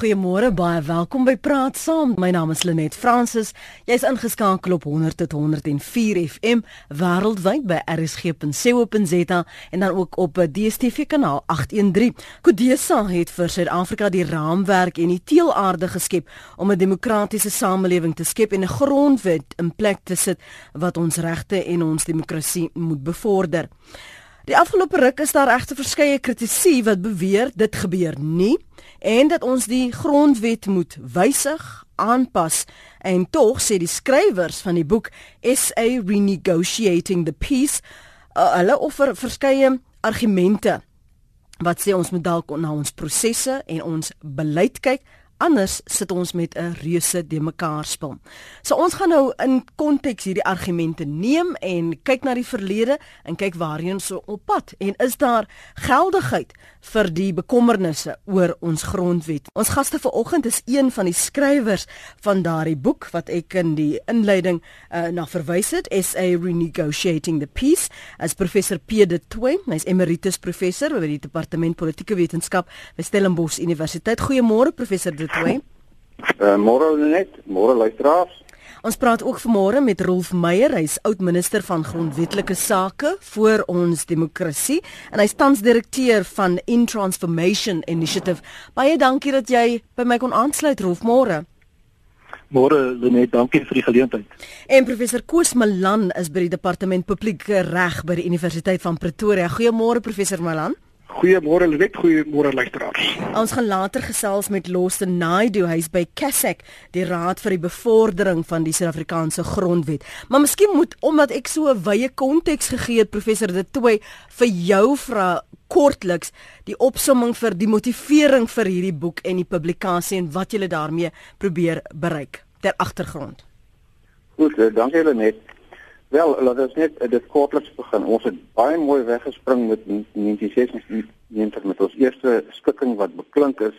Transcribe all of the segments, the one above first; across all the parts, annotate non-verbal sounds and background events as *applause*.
Goeiemôre, baie welkom by Praat Saam. My naam is Lenet Fransis. Jy's ingeskakel op 100 tot 104 FM wêreldwyd by rsg.co.za en dan ook op DStv kanaal 813. Kodesa het vir Suid-Afrika die raamwerk en die teelaarde geskep om 'n demokratiese samelewing te skep en 'n grondwet in plek te sit wat ons regte en ons demokrasie moet bevorder. Die afgelope ruk is daar regte verskeie kritisie wat beweer dit gebeur nie en dat ons die grondwet moet wysig, aanpas en tog sê die skrywers van die boek SA Renegotiating the Peace uh, hulle offer verskeie argumente wat sê ons moet dalk na ons prosesse en ons beleid kyk anders sit ons met 'n reuse de mekaar spil. So ons gaan nou in konteks hierdie argumente neem en kyk na die verlede en kyk waarheen ons so op pad en is daar geldigheid vir die bekommernisse oor ons grondwet. Ons gaste vanoggend is een van die skrywers van daardie boek wat ek in die inleiding uh, na verwys het, SA Renegotiating the Peace, as professor Pierre de Toey, hy's emeritus professor by die departement politieke wetenskap by Stellenbosch Universiteit. Goeiemôre professor de Toey. Uh, môre net, môre luisteraars. Ons praat ook vanmôre met Rolf Meyer, hy's oud-minister van grondwetlike sake vir ons demokrasie en hy's tans direkteur van In Transformation Initiative. Baie dankie dat jy by my kon aansluit, Rolf, môre. Môre Lenet, dankie vir die geleentheid. En professor Koos Malan is by die departement publieke reg by die Universiteit van Pretoria. Goeiemôre professor Malan. Goeiemôre Lenet, goeiemôre luisteraars. Ons gaan later gesels met Losten Naidu, hy's by Kasek, die Raad vir die Bevordering van die Suid-Afrikaanse Grondwet. Maar miskien moet omdat ek so 'n wye konteks gegee het professor De Tooy vir jou vra kortliks die opsomming vir die motivering vir hierdie boek en die publikasie en wat jy daarmee probeer bereik ter agtergrond. Goed, eh, dankie Lenet. Wel, laat ons net uh, dit kortliks begin. Ons het baie mooi weggespring met 1996 met ons eerste skikking wat beklink is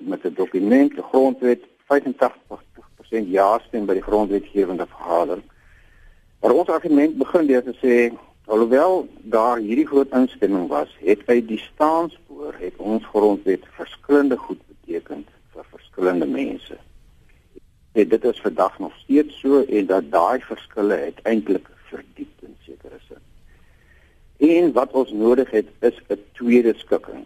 met 'n dokument, die grondwet 85% ja stem by die grondwetgewende vergadering. Maar ons argument begin deur te sê alhoewel daar hierdie groot instemming was, het uit die staanspoor het ons grondwet verskillende goed beteken vir verskillende mense en dit is vandag nog steeds so en dat daai verskille uiteindelik verdiep in sekere sin. En wat ons nodig het is 'n tweede skikking.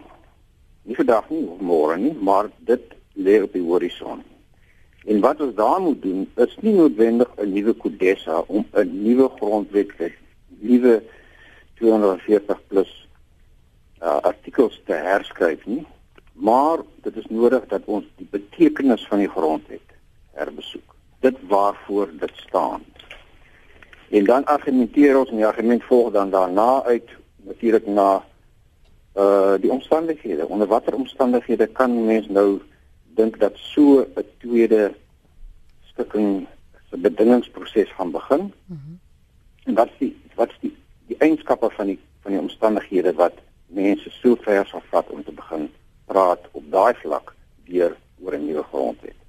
Nie vandag nie of môre nie, maar dit lê op die horison. En wat ons daar moet doen is nie noodwendig 'n nuwe kodessa om 'n nuwe grondwet te nuwe 240 plus uh, artikels te herskryf nie, maar dit is nodig dat ons die betekenis van die grondwet herbesoek. Dit waarvoor dit staan. En dan argumenteer ons en die argument volg dan daarna uit natuurlik na uh die omstandighede. Onder watter omstandighede kan mens nou dink dat so 'n tweede stukking se bedingingsproses gaan begin? Mm -hmm. En wat is die wat is die die eienskappe van die van die omstandighede wat mense so ver sal vat om te begin praat op daai vlak deur oor 'n nuwe grondwet?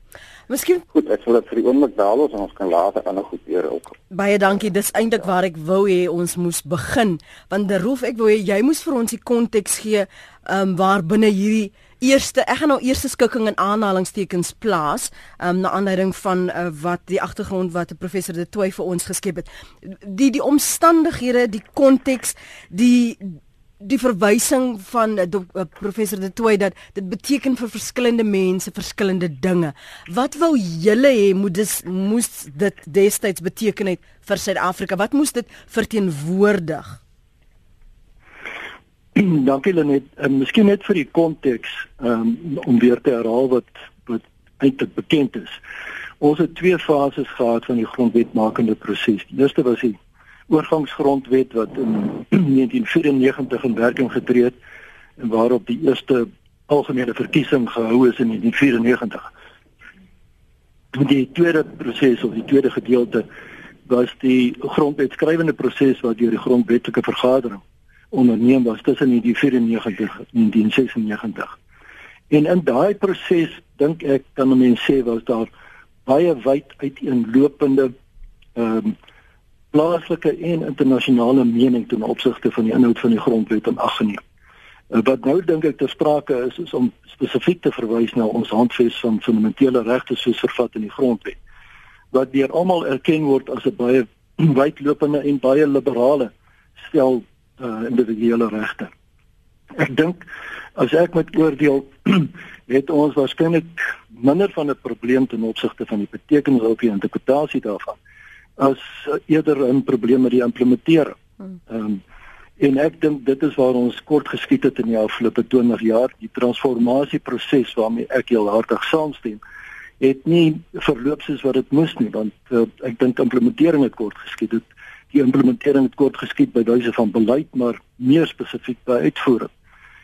Miskien goed, ek sal dit vir die oomblik daal ons en ons kan later ander goed weer ook. Baie dankie. Dis eintlik waar ek wou hê ons moes begin. Want die roof ek wou hê jy moes vir ons die konteks gee um waar binne hierdie eerste ek gaan nou eerste skikking in aanhalingstekens plaas um na aanleiding van uh, wat die agtergrond wat professor de Toey vir ons geskep het. Die die omstandighede, die konteks, die die verwysing van uh, uh, professor De Tooy dat dit beteken vir verskillende mense verskillende dinge. Wat wou julle hê moet dis moes dit destyds beteken het vir Suid-Afrika? Wat moes dit verteenwoordig? *clears throat* Dankie Lenet. En miskien net vir die konteks um, om weer te herhaal wat wat eintlik bekend is. Ons het twee fases gehad van die grondwetmakende proses. Die eerste was die oorgangsgrondwet wat in *clears throat* 1994 in werking getree het en waarop die eerste algemene verkiesing gehou is in 1994. Die tweede proses of die tweede gedeelte was die grondwetskrywende proses wat deur die grondwetlike vergadering onderneem was tussen 1994 en 1996. En in daai proses dink ek kan mense sê was daar baie wyd uiteenlopende ehm um, plaaslike en internasionale mening ten opsigte van die inhoud van die grondwet en aggeneem. Uh, wat nou dink ek ter sprake is is om spesifiek te verwys na ons handves van fundamentele regte soos vervat in die grondwet wat deur almal erken word as 'n baie *clears throat* wydlopende en baie liberale stel uh, individuele regte. Ek dink as ek met oordeel *clears throat* het ons waarskynlik minder van 'n probleem ten opsigte van die betekenis of die interpretasie daarvan as uh, eerder 'n probleem met die implementering. Hmm. Ehm um, en ek dink dit is waar ons kort geskiet het in die afgelope 20 jaar, die transformasieproses waarmee ek heel hartig saamstem het nie verloop soos wat dit moes nie want uh, ek dink implementering het kort geskied het die implementering het kort geskied by wyse van beleid maar meer spesifiek by uitvoering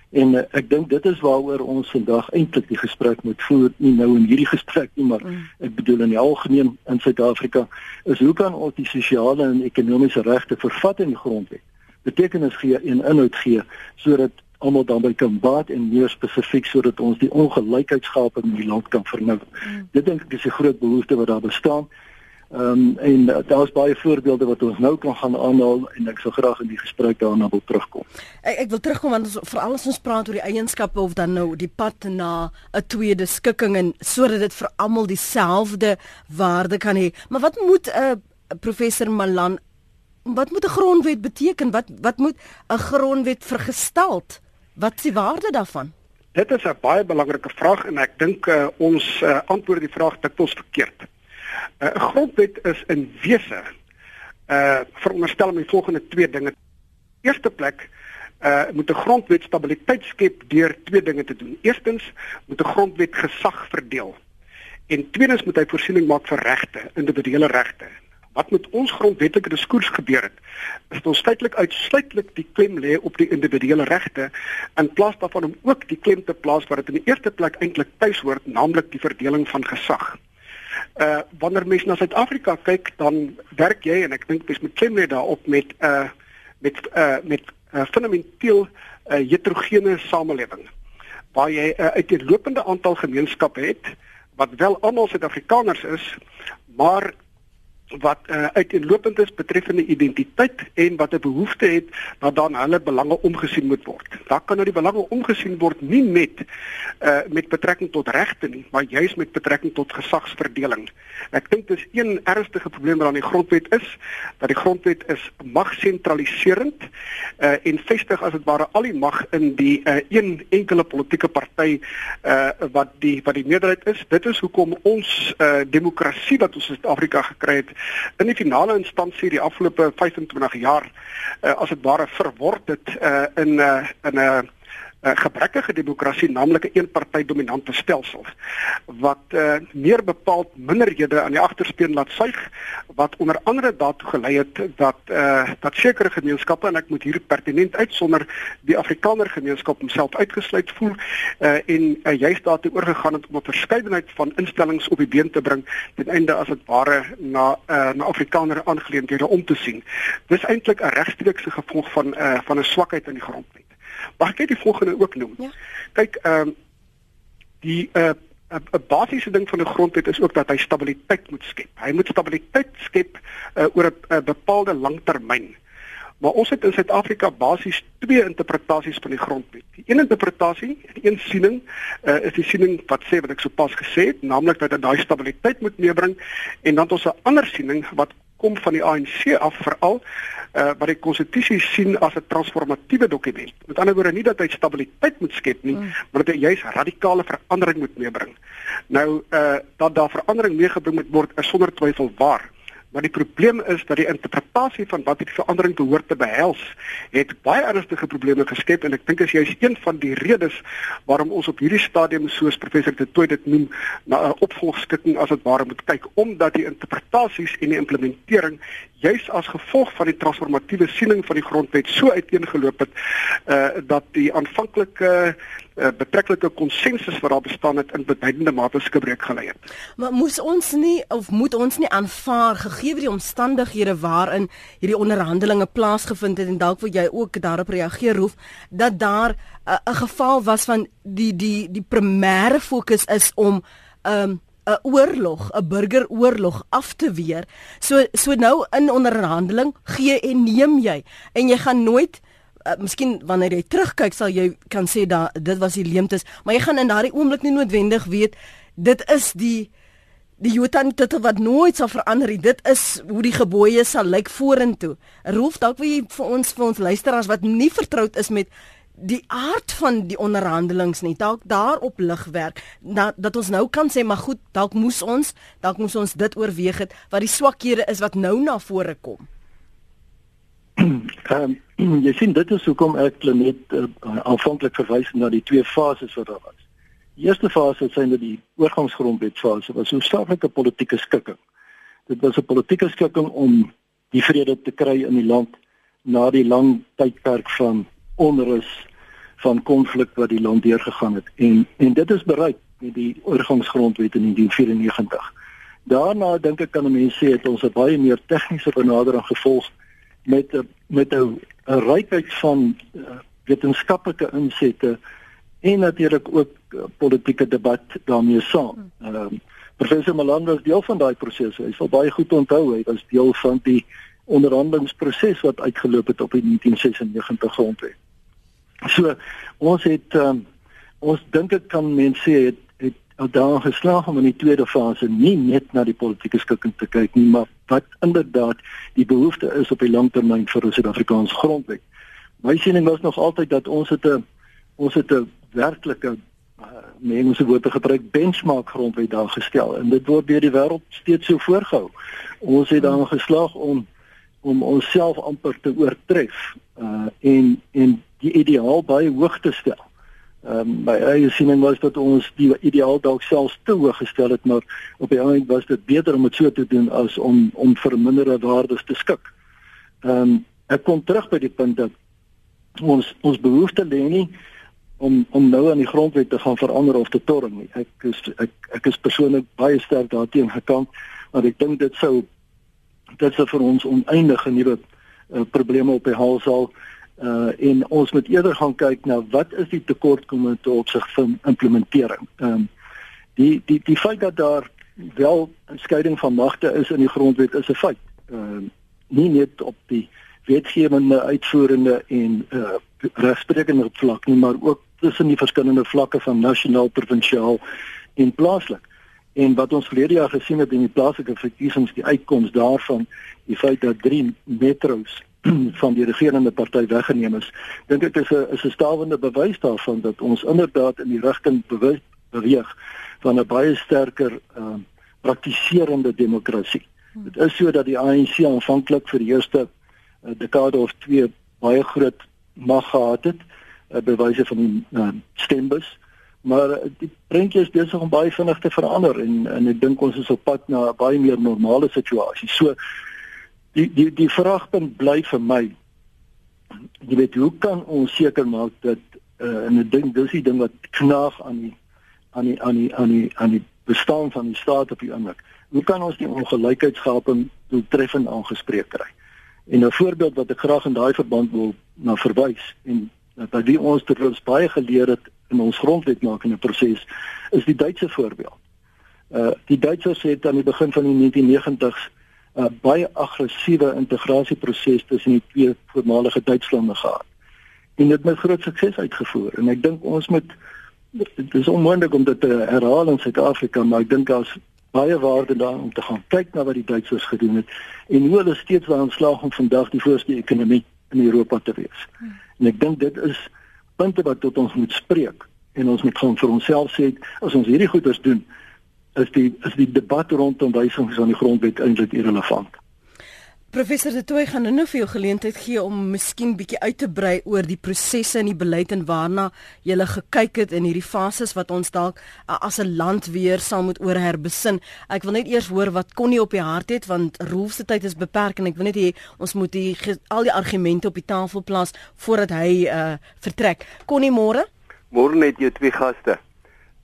En uh, ek dink dit is waaroor ons vandag eintlik die gesprek moet voer, nie nou in hierdie *laughs* gesprek nie, maar mm. ek bedoel in die algemeen in Suid-Afrika, is hoe kan ons die sosiale en ekonomiese regte vervat in die grondwet? Betekenis gee en inhoud gee sodat almal dan by kan baat en meer spesifiek sodat ons die ongelykheidsgaping in die land kan verminder. Mm. Dit dink ek is 'n groot behoefte wat daar bestaan. Ehm um, en uh, daar is baie voorbeelde wat ons nou kan gaan aanhaal en ek sou graag in die gesprek daarna wil terugkom. Ek ek wil terugkom want veral as ons praat oor die eienskappe of dan nou die pad na 'n tweede skikking en sodat dit vir almal dieselfde waarde kan hê. Maar wat moet 'n uh, professor Malan wat moet 'n grondwet beteken? Wat wat moet 'n grondwet vergestalt? Wat is die waarde daarvan? Dit is 'n baie belangrike vraag en ek dink uh, ons uh, antwoord die vraag dikwels verkeerd. 'n uh, Grondwet is in wese uh veronderstel die volgende twee dinge. Eerste plek uh moet 'n grondwet stabiliteit skep deur twee dinge te doen. Eerstens moet 'n grondwet gesag verdeel. En tweedens moet hy voorsiening maak vir regte, individuele regte. Wat met ons grondwetlike diskurs gebeur het, is dat ons feitelik uitsluitlik die klem lê op die individuele regte in plaas daarvan om ook die klem te plaas waar dit in die eerste plek eintlik tuis hoort, naamlik die verdeling van gesag uh wanneer mens na Suid-Afrika kyk, dan werk jy en ek dink mens moet klem lê daarop met uh met uh met 'n uh, fundamenteel uh, heterogene samelewing waar jy 'n uh, uiteenlopende aantal gemeenskappe het wat wel almal Suid-Afrikaners is, maar wat uh, uiteenlopend is betreffende identiteit en wat 'n behoefte het dat dan hulle belange omgesien moet word. Daar kan nou die belange omgesien word nie met uh, met betrekking tot regte nie, maar juis met betrekking tot gesagsverdeling. Ek dink dis een ernstige probleem wat aan die grondwet is, dat die grondwet is magsentraliserend uh, en vestig as dit ware al die mag in die uh, een enkele politieke party uh, wat die wat die meerderheid is. Dit is hoekom ons uh, demokrasie wat ons in Suid-Afrika gekry het in die finale instansie die afgelope 25 jaar uh, as dit ware verword het uh, in 'n uh, in 'n uh, uh, gebrekkige demokrasie, naamlik 'n eenparty dominante stelsel wat uh, meer bepaald minderhede aan die agterspeen laat suig wat onder andere daartoe gelei het dat uh, dat sekere gemeenskappe en ek moet hier pertinent uitsonder die Afrikaner gemeenskap homself uitgesluit voel uh, en uh, juist daartoe oorgegaan het om 'n verskeidenheid van instellings op die been te bring ten einde as dit ware na uh, na Afrikaner aangeleenthede om te sien. Dis eintlik 'n regstreekse gevolg van uh, van 'n swakheid in die grondwet. Mag ek net die volgende ook noem? Ja. Kyk, ehm um, die uh 'n basiese ding van 'n grondwet is ook dat hy stabiliteit moet skep. Hy moet stabiliteit skep uh, oor 'n bepaalde langtermyn. Maar ons het in Suid-Afrika basies twee interpretasies van die grondwet. Die een interpretasie, die een siening, uh, is die siening wat sê wat ek sopas gesê het, naamlik dat dit daai stabiliteit moet meebring en dan het ons 'n ander siening wat kom van die ANC af veral uh, wat die konstitusie sien as 'n transformatiewe dokument. Met ander woorde nie dat hy stabiliteit moet skep nie, mm. maar dat hy juis radikale verandering moet meebring. Nou uh dat daar verandering meegebring moet word is sonder twyfel waar. Maar die probleem is dat die interpretasie van wat hierdie verandering behoort te behels, het baie ernstige probleme geskep en ek dink as jy is een van die redes waarom ons op hierdie stadium soos professor De Tooy dit noem na 'n opvolgskikking as dit ware moet kyk omdat die interpretasies en die implementering juis as gevolg van die transformatiewe siening van die grondwet so uiteengeloop het uh dat die aanvanklike uh, betrekkelike konsensus wat daar bestaan het in beduidende mate skibreek gelei het. Maar moes ons nie of moet ons nie aanvaar gegee die omstandighede waarin hierdie onderhandelinge plaasgevind het en dalk wil jy ook daarop reageer roef dat daar uh, 'n uh, geval was van die die die primêre fokus is om um 'n oorlog, 'n burgeroorlog af te weer. So so nou in onderhandeling gee en neem jy en jy gaan nooit uh, miskien wanneer jy terugkyk sal jy kan sê dat dit was die leemtes, maar jy gaan in daardie oomblik nie noodwendig weet dit is die die Jotan titel wat nooit sal verander nie. Dit is hoe die gebooie sal lyk vorentoe. Rolf, dalk wil jy vir ons vir ons luisteraars wat nie vertroud is met die aard van die onderhandelings nie dalk daarop lig werk dat dat ons nou kan sê maar goed dalk moes ons dalk moes ons dit oorweeg het wat die swakhede is wat nou na vore kom. *clears throat* Ehm um, *clears throat* jy sien dit is hoekom ek net uh, aanvanklik verwys na die twee fases wat daar was. Die eerste fase sê dat die oorgangsgrondwetfase was 'n staatslike politieke skikking. Dit was 'n politieke skikking om die vrede te kry in die land na die lang tydperk van onrus van konflik wat die land deurgegaan het en en dit is bereik met die oorgangsgrondwet in 1994. Daarna dink ek kan 'n mens sê het ons 'n baie meer tegniese benadering gevolg met 'n met 'n rykheid van uh, wetenskaplike insette en natuurlik ook uh, politieke debat daarmee saam. Ehm um, professor Malanda was deel van daai proses. Hy sal baie goed onthou hy was deel van die onderhandelingsproses wat uitgeloop het op die 1996 grondwet. So ons het um, ons dink ek kan mense sê het het daar geslaag om in die tweede fase nie net na die politieke skikking te kyk nie, maar wat inderdaad die behoefte is op die langtermyn vir 'n Suid-Afrikaanse grondwet. My siening was nog altyd dat ons het 'n ons het 'n werklike uh, mense woord te gebruik benchmark grondwet daar gestel en dit word deur die wêreld steeds so voorgehou. Ons het dan geslaag om om onsself amper te oortref uh en en die ideaal baie hoog te stel. Ehm um, my eie siening was dat ons die ideaal dalk selfs te hoog gestel het, maar op die einde was dit beter om dit so te doen as om om vir mindere waardes te skik. Ehm um, ek kom terug by die punt dat ons ons behoefte lê nie om om nou aan die grondwet te gaan verander of te torring nie. Ek is ek ek is persoonlik baie sterk daarteenoor gekant want ek dink dit sou dit sou vir ons oneindige nuwe uh, probleme op die hals sal uh en ons moet eerder gaan kyk na wat is die tekortkominge te opsig van implementering. Ehm um, die die die feit dat daar wel 'n skeiding van magte is in die grondwet is 'n feit. Ehm uh, nie net op die wetgewende, uitvoerende en uh regsprekende vlak nie, maar ook tussen die verskillende vlakke van nasionaal, provinsiaal en plaaslik. En wat ons verlede jaar gesien het in die plaaslike verkiesings, die uitkoms daarvan, die feit dat drie metros *clears throat* van die regerende party weggeneem is, dink ek is 'n is 'n stawende bewys daarvan dat ons inderdaad in die rigting beweeg van 'n baie sterker ehm uh, praktiserende demokrasie. Hmm. Dit is so dat die ANC aanvanklik vir die eerste uh, dekade of twee baie groot mag gehad het, uh, bewyse van die uh, stembus, maar uh, die prentjie is besig om baie vinnig te verander en en ek dink ons is op pad na 'n baie meer normale situasie. So die die die vraagpunt bly vir my. Jy weet hoe kan ons seker maak dat uh, en ek dink dis die ding wat knaag aan die aan die aan die aan die aan die bestaan van die staat op die oomblik. Hoe kan ons die ongelykheidsgaping doeltreffend aangespreek kry? En 'n voorbeeld wat ek graag in daai verband wil na verwys en dat dit ons terwyls baie geleer het in ons grondwetmakende proses is die Duitse voorbeeld. Uh die Duitsers het aan die begin van die 1990s 'n uh, baie aggressiewe integrasieproses tussen die twee voormalige Duitslande gehad. En dit met groot sukses uitgevoer en ek dink ons moet dit is onmoontlik om dit te herhaal in Suid-Afrika, maar ek dink daar's baie waarde daarin om te gaan kyk na wat die Duitsers gedoen het en hoe hulle steeds daarin slaag om vandag die voorste ekonomie in Europa te wees. En ek dink dit is punte wat tot ons moet spreek en ons moet gaan vir onsself sê as ons hierdie goeders doen is die is die debat rondom wysigings aan die grondwet eintlik irrelevant. Professor De Tooy gaan nou vir jou geleentheid gee om miskien bietjie uit te brei oor die prosesse en die beleid en waarna jy gele gekyk het in hierdie fases wat ons dalk as 'n land weer sal moet oor herbesin. Ek wil net eers hoor wat kon nie op die hart het want Rolf se tyd is beperk en ek wil net hê ons moet die al die argumente op die tafel plaas voordat hy uh, vertrek. Kon nie môre? Môre net jou twee gaste.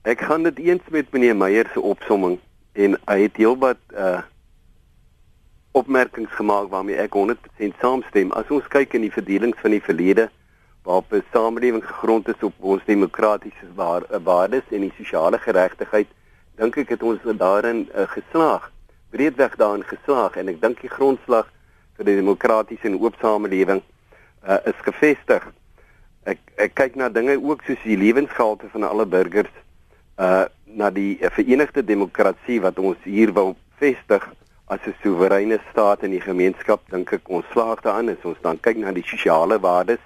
Ek gaan dit eens met meneer Meyer se opsomming en hy het heelwat uh opmerkings gemaak waarmee ek 100% saamstem. As ons kyk in die verdelings van die verlede waarop 'n samelewing gegrond is op ons demokratiese uh, waardes en die sosiale geregtigheid, dink ek het ons daarin uh, geslaag. Breedweg daarin geslaag en ek dink die grondslag vir die demokratiese en oop samelewing uh, is gevestig. Ek ek kyk na dinge ook soos die lewensgehalte van alle burgers uh na die Verenigde Demokrasie wat ons hier wil vestig as 'n soewereine staat in die gemeenskap dink ek ons slaag daarin as ons dan kyk na die sosiale waardes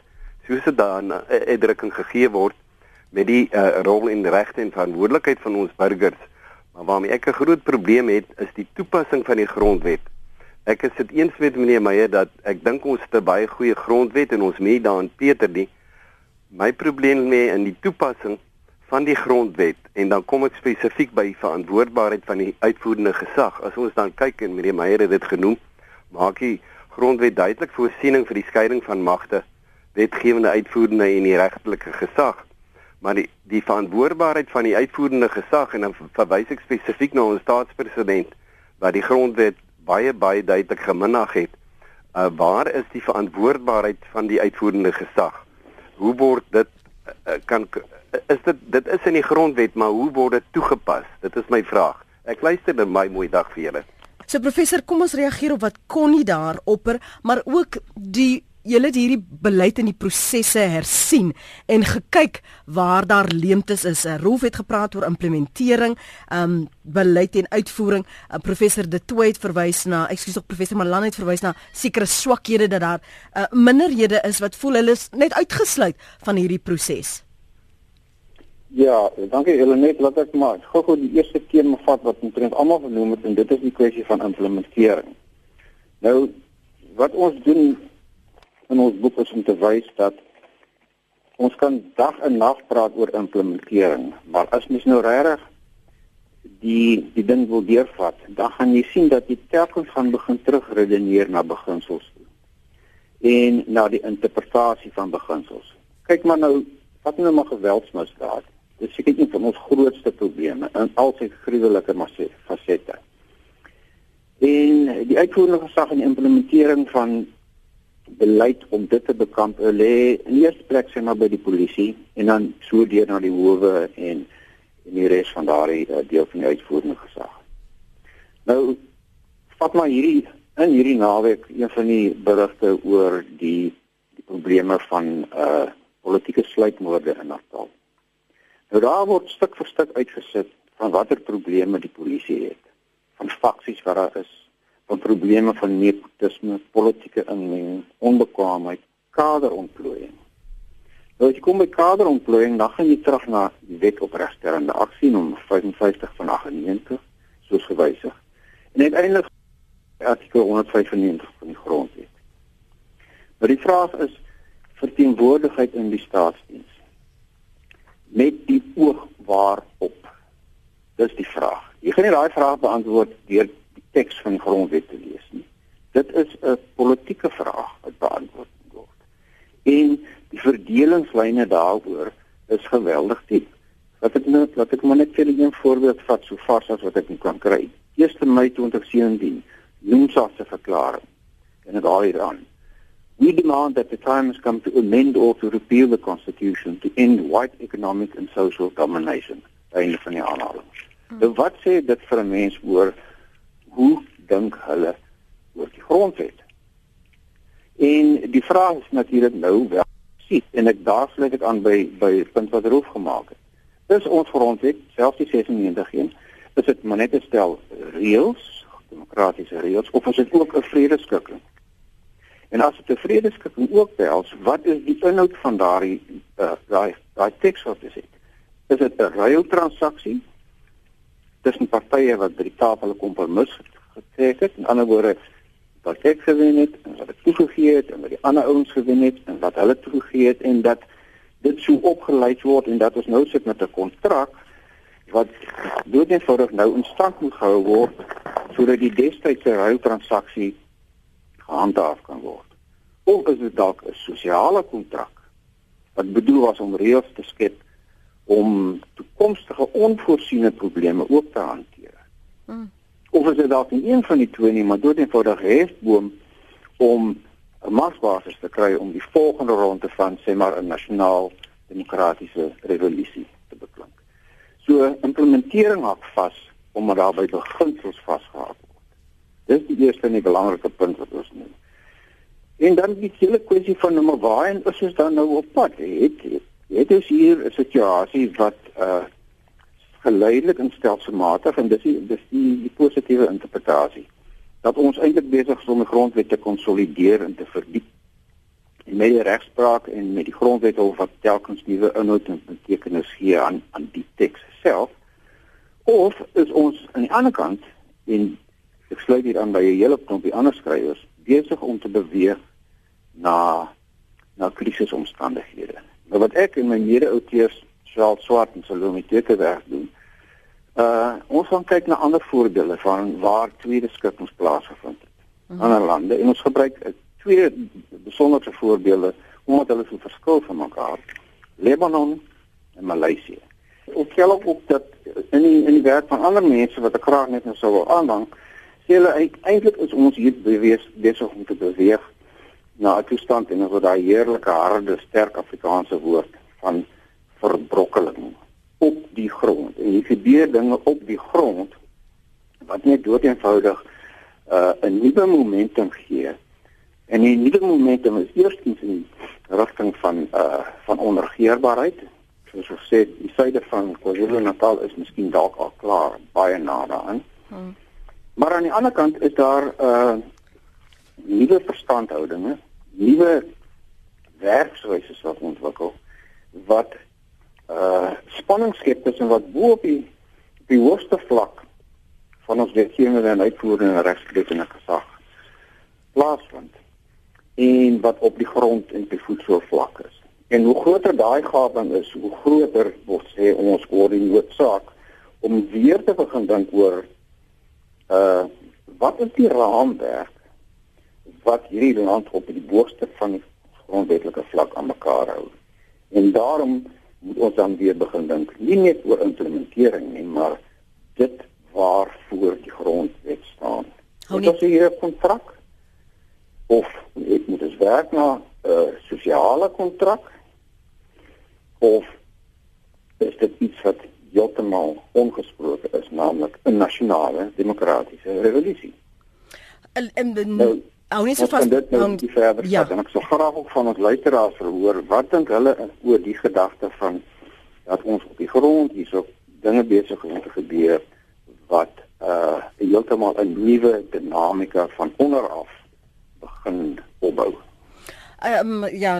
soos dit dan 'n uh, uitdrukking gegee word met die uh, rol en regte en verantwoordelikheid van ons burgers. Maar waarmee ek 'n groot probleem het is die toepassing van die grondwet. Ek is dit eens met meneer Meyer dat ek dink ons het 'n baie goeie grondwet en ons moet daarin Peter die my probleem lê in die toepassing van die grondwet en dan kom ek spesifiek by verantwoordbaarheid van die uitvoerende gesag. As ons dan kyk en meneer Meyer het dit genoem, maak die grondwet duidelik voorsiening vir die skeiding van magte, wetgewende, uitvoerende en die regtelike gesag. Maar die die verantwoordbaarheid van die uitvoerende gesag en dan verwys ek spesifiek na ons staatspresident wat die grondwet baie baie duidelik geminag het. Uh, waar is die verantwoordbaarheid van die uitvoerende gesag? Hoe word dit uh, kan is dit dit is in die grondwet, maar hoe word dit toegepas? Dit is my vraag. Ek luister na my mooi dag vir julle. So professor, kom ons reageer op wat Connie daar opper, maar ook die julle het hierdie beleid en die prosesse hersien en gekyk waar daar leemtes is. Rolf het gepraat oor implementering, ehm um, beleid en uitvoering. Uh, professor De Tooy het verwys na, ekskuus tog professor Malan het verwys na sekere swakhede dat daar uh, minderhede is wat voel hulle is net uitgesluit van hierdie proses. Ja, dankie Helenet, laat ek maar gou-gou die eerste tema vat wat omtrent almal genoem het en dit is die kwessie van implementering. Nou wat ons doen in ons boek is om te wys dat ons kan dag en nag praat oor implementering, maar as mens nou regtig die die ding wil deurvat, dan gaan jy sien dat jy telkens gaan begin terugredeneer na beginsels toe en na die interpretasie van beginsels. Kyk maar nou, wat nou maar geweldsmisdaad Dit is seker een van ons grootste probleme in al sy gruwelike fasette. En die uitvoerende gesag en implementering van beleid om dit te bekamp lê in eerste plek sê maar by die polisie en dan so deur na die howe en en die res van daardie uh, deel van die uitvoerende gesag. Nou vat maar hierdie in hierdie naweek een van die berigte oor die die probleme van uh politieke sluitmoorde in Natal. Nou daar word stuk vir stuk uitgesit van watter probleme die polisie het. Van faksies wat daar is, van probleme van nepotisme, politieke inmenging, onbekwaamheid, kaderontplooiing. Nou as jy kom by kaderontplooiing, dan gaan jy terug na die wet op regstellende aksie nommer 55 van 98 soos gewysig. En uiteindelik artikel 195 van die grondwet. Maar die vraag is verteenwoordigheid in die staatsdiens met die oog waarop? Dis die vraag. Jy gaan nie daai vraag beantwoord deur die teks van die grondwet te lees nie. Dit is 'n politieke vraag wat beantwoord word. En die verdelingslyne daaroor is geweldig diep. Wat ek nou wat ek maar net vir 'n voorbeeld vat so vars as wat ek kan kry. 1 Mei 2017 noem sy se verklaring. En dit daar hieraan. We demand that the time has come to amend or to repeal the Constitution to end white economic and social domination. Einde van die aanhaling. Hmm. Nou wat sê dit vir 'n mens oor hoe dink hulle oor die grondwet? En die vraag is natuurlik nou wel sien en ek daar sluit ek aan by by punt wat Roof gemaak het. Dis ons grondwet, selfs die 96 een, is dit maar net 'n stel reëls, demokratiese reëls of is dit ook 'n vredeskikking? En as dit 'n vredeskikking ook behels, wat is die inhoud van daardie uh, daai daai teks wat dit het? Is dit 'n ruiltransaksie tussen partye wat by die tafel 'n kompromis getrek het? In ander woorde, wat ek gewen het en wat ek toegegee het en wat die ander ouens gewen het en wat hulle toegegee het en dat dit so opgelei word en dat ons nou sit met 'n kontrak wat doodeenvoudig nou in stand gehou word sodat die destydse ruiltransaksie gehandhaaf kan word. Of is dit dalk 'n sosiale kontrak wat bedoel was om reëls te skep om toekomstige onvoorsiene probleme ook te hanteer? Hmm. Of is dit dalk een van die twee nie, maar dood eenvoudig hefboom om 'n magsbasis te kry om die volgende ronde van sê maar 'n nasionaal demokratiese revolusie te beklink. So implementering hak vas omdat daarby beginsels vasgehou Dis die eerste en die belangrike punt wat ons noem. En dan die hele kwessie van nou maar waar en is ons dan nou op pad? Het het is hier 'n situasie wat uh geleidelik en stelselmatig en dis die dis die, die positiewe interpretasie dat ons eintlik besig is om die grondwet te konsolideer en te verdiep. Met die regspraak en met die grondwet hof wat telkens nuwe inhoud en betekenis gee aan aan die teks self of is ons aan die ander kant en ek sluit hier aan by 'n hele klompie ander skrywers besig om te beweeg na na krisisomstandighede. Maar wat ek en my mede-auteurs Charles Swart en Salome Teke werk doen, uh ons gaan kyk na ander voorbeelde van waar tweede skikkings plaasgevind het. Mm -hmm. Ander lande en ons gebruik uh, twee besondere voorbeelde omdat hulle so verskil van mekaar. Lebanon en Maleisië. Ons kel ook dat in die, in die werk van ander mense wat ek graag net nou sou wil aanhang, sê hulle eintlik is ons hier beweeg besig om te beweeg na 'n toestand en oor daai heerlike harde sterk Afrikaanse woord van verbrokkeling op die grond. En hier gebeur dinge op die grond wat net doeteenvoudig uh, 'n nuwe momentum gee. En die nuwe momentum is eerstens in rigting van uh van onregeerbaarheid. Soos ek sê, die suide van KwaZulu-Natal is miskien dalk al klaar baie na daaraan. Hmm. Maar aan die ander kant is daar uh nuwe verstandhoudinge nuwe werkswyse wat ontwikkel wat uh spanning skep tussen wat bo op die die hoogste vlak van ons wetgewing en uitvoering en regskrete gesag plaasvind en wat op die grond en die voedsel vlak is. En hoe groter daai gaping is, hoe groter word sê ons oor die noodsaak om weer te begin dink oor uh wat is die raamwerk wat hierdie land op die boogste van die grondwetlike vlak aan mekaar hou. En daarom moet ons dan weer begin dink, nie net oor implementering nie, maar dit waarvoor die grondwet staan. Hou nie hier 'n kontrak of ek moet dus werk na 'n uh, sosiale kontrak of is dit iets wat heeltemal ongesproke is, naamlik 'n nasionale demokratiese revolusie. En, en, nou, Hou net so vas. Dit nou die verder ja. en ek sou graag ook van ons luisteraars verhoor wat dink hulle oor die gedagte van dat ons op die grond hierso dinge besig is om te gebeur wat uh heeltemal 'n nuwe dinamika van onder af begin opbou. Ehm um, ja,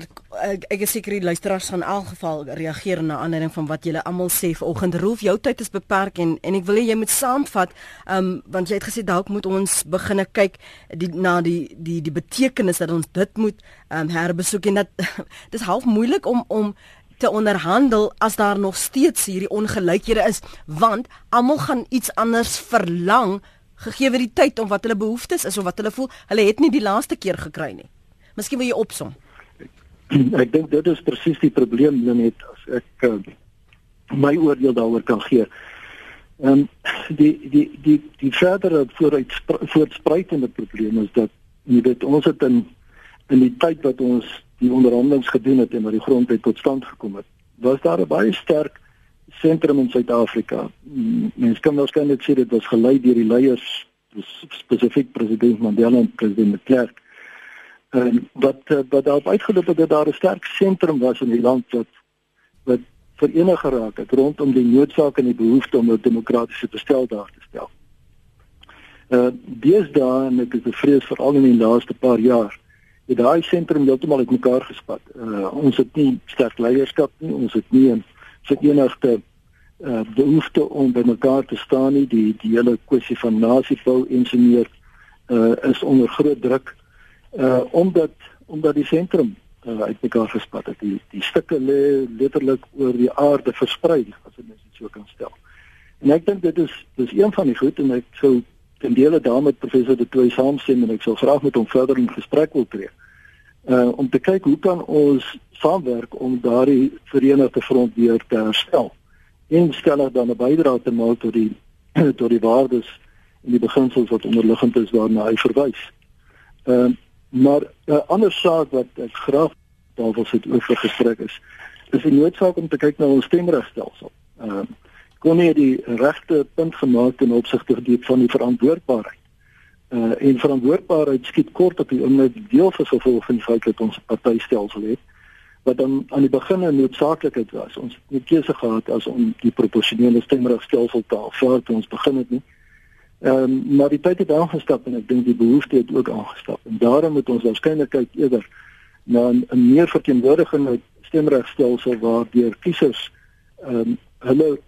ek, ek is seker die luisteraars gaan in elk geval reageer na aanleiding van wat julle almal sê vanoggend. Rolf, jou tyd is beperk en en ek wil hê jy moet saamvat, ehm um, want jy het gesê dalk moet ons begine kyk die na die die die betekenis dat ons dit moet ehm um, herbesoek en dat *laughs* dis half moeilik om om te onderhandel as daar nog steeds hierdie ongelykhede is, want almal gaan iets anders verlang gegee word die tyd om wat hulle behoeftes is of wat hulle voel. Hulle het nie die laaste keer gekry nie. Miskien wil jy opsom. *clears throat* Ek dink dit is presies die probleem net as ek uh, my oordeel daaroor kan gee. Ehm um, die die die die verdere vooruit voortspruitende probleem is dat jy weet ons het in in die tyd wat ons die onderhandelinge gedoen het en wat die grondwet tot stand gekom het, was daar 'n baie sterk sentrum in Suid-Afrika. Mens kan waarskynlik sê dit was gelei deur die leiers spesifiek president Mandela en president de Klerk en wat eh, wat daarop uitgeloop het dat daar 'n sterk sentrum was in die land wat wat verenig geraak het rondom die noodsaak en die behoefte om 'n demokratiese bestel daar te stel. Uh deesdae en ek is bevrees veral in die laaste paar jaar het daai sentrum heeltemal uitmekaar gespat. Uh ons het nie sterk leierskap nie, ons het nie 'n verenigde uh behoefte om by mekaar te staan nie. Die die hele kwessie van nasiebou ingenieur uh is onder groot druk uh omdat omdat die sentrum uh, uitmekaar gespat het. Die die stukke lê letterlik oor die aarde versprei, as jy mens dit so kan stel. En ek dink dit is dis een van die goed en ek sou ten dele daarmee professor De Tooy saamstem en ek sou graag met hom verder in gesprek wil tree. Uh om te kyk hoe kan ons saamwerk om daardie verenigde front weer te herstel en stellig dan 'n bydrae te maak tot die *clears throat* tot die waardes en die beginsels wat onderliggend is waarna hy verwys. Ehm uh, Maar 'n ander saak wat ek graag daaroor sit oor gesprek is, is die noodsaak om te kyk na ons stemregstelsel. Ehm uh, kon nie die regte punt gemaak ten opsigte van die verantwoordbaarheid Uh en verantwoordbaarheid skiet kort op die oomblik deel van gevolg van die feit dat ons 'n partytelsel het wat dan aan die begin 'n noodsaaklikheid was. Ons het nie keuse gehad as om die proporsionele stemregstelsel te aanvaar toe ons begin het nie. Ehm um, maar die tyd het aangestap en ek dink die behoefte het ook aangestap. En daarom moet ons waarskynlik kyk eerder na 'n meer verteenwoordigende stemregstelsel waar deur kiesers ehm um, hulle